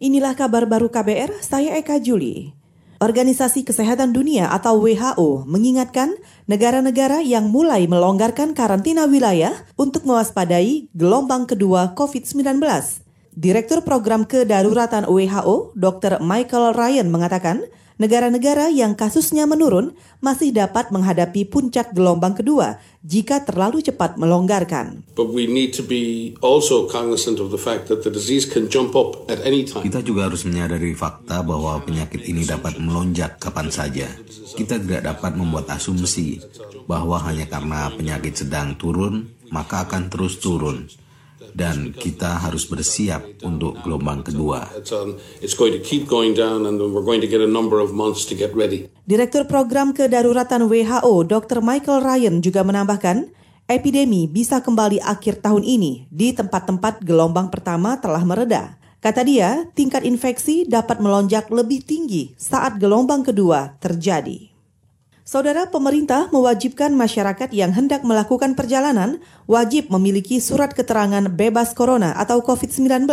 Inilah kabar baru KBR, saya Eka Juli. Organisasi Kesehatan Dunia atau WHO mengingatkan negara-negara yang mulai melonggarkan karantina wilayah untuk mewaspadai gelombang kedua COVID-19. Direktur Program Kedaruratan WHO, Dr. Michael Ryan mengatakan, negara-negara yang kasusnya menurun masih dapat menghadapi puncak gelombang kedua jika terlalu cepat melonggarkan. Kita juga harus menyadari fakta bahwa penyakit ini dapat melonjak kapan saja. Kita tidak dapat membuat asumsi bahwa hanya karena penyakit sedang turun, maka akan terus turun dan kita harus bersiap untuk gelombang kedua. Direktur Program Kedaruratan WHO, Dr. Michael Ryan juga menambahkan, epidemi bisa kembali akhir tahun ini di tempat-tempat gelombang pertama telah mereda. Kata dia, tingkat infeksi dapat melonjak lebih tinggi saat gelombang kedua terjadi. Saudara pemerintah mewajibkan masyarakat yang hendak melakukan perjalanan wajib memiliki surat keterangan bebas corona atau COVID-19.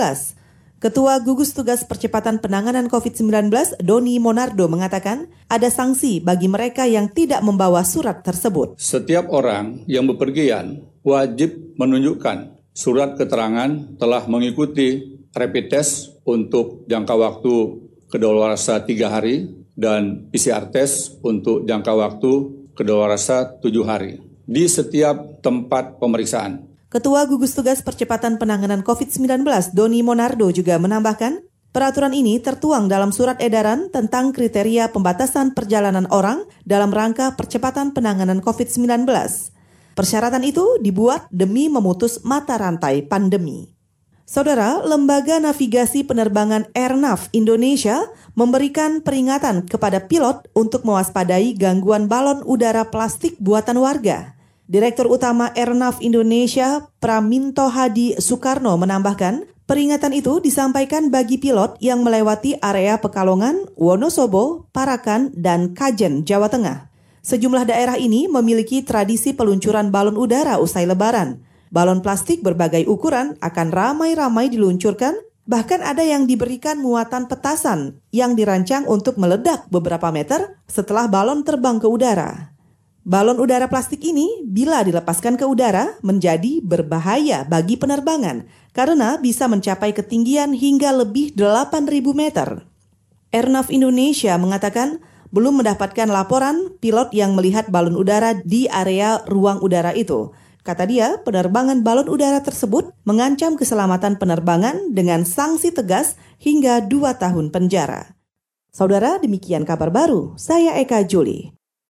Ketua Gugus Tugas Percepatan Penanganan COVID-19, Doni Monardo mengatakan ada sanksi bagi mereka yang tidak membawa surat tersebut. Setiap orang yang bepergian wajib menunjukkan surat keterangan telah mengikuti rapid test untuk jangka waktu kedaluarsa tiga hari dan PCR test untuk jangka waktu kedaluarsa tujuh hari di setiap tempat pemeriksaan. Ketua Gugus Tugas Percepatan Penanganan COVID-19 Doni Monardo juga menambahkan, peraturan ini tertuang dalam surat edaran tentang kriteria pembatasan perjalanan orang dalam rangka percepatan penanganan COVID-19. Persyaratan itu dibuat demi memutus mata rantai pandemi. Saudara, Lembaga Navigasi Penerbangan Airnav Indonesia memberikan peringatan kepada pilot untuk mewaspadai gangguan balon udara plastik buatan warga. Direktur Utama Airnav Indonesia, Praminto Hadi Soekarno menambahkan, peringatan itu disampaikan bagi pilot yang melewati area Pekalongan, Wonosobo, Parakan, dan Kajen, Jawa Tengah. Sejumlah daerah ini memiliki tradisi peluncuran balon udara usai lebaran. Balon plastik berbagai ukuran akan ramai-ramai diluncurkan, bahkan ada yang diberikan muatan petasan yang dirancang untuk meledak beberapa meter setelah balon terbang ke udara. Balon udara plastik ini bila dilepaskan ke udara menjadi berbahaya bagi penerbangan karena bisa mencapai ketinggian hingga lebih 8.000 meter. Airnav Indonesia mengatakan belum mendapatkan laporan pilot yang melihat balon udara di area ruang udara itu. Kata dia, penerbangan balon udara tersebut mengancam keselamatan penerbangan dengan sanksi tegas hingga dua tahun penjara. Saudara, demikian kabar baru. Saya Eka Juli.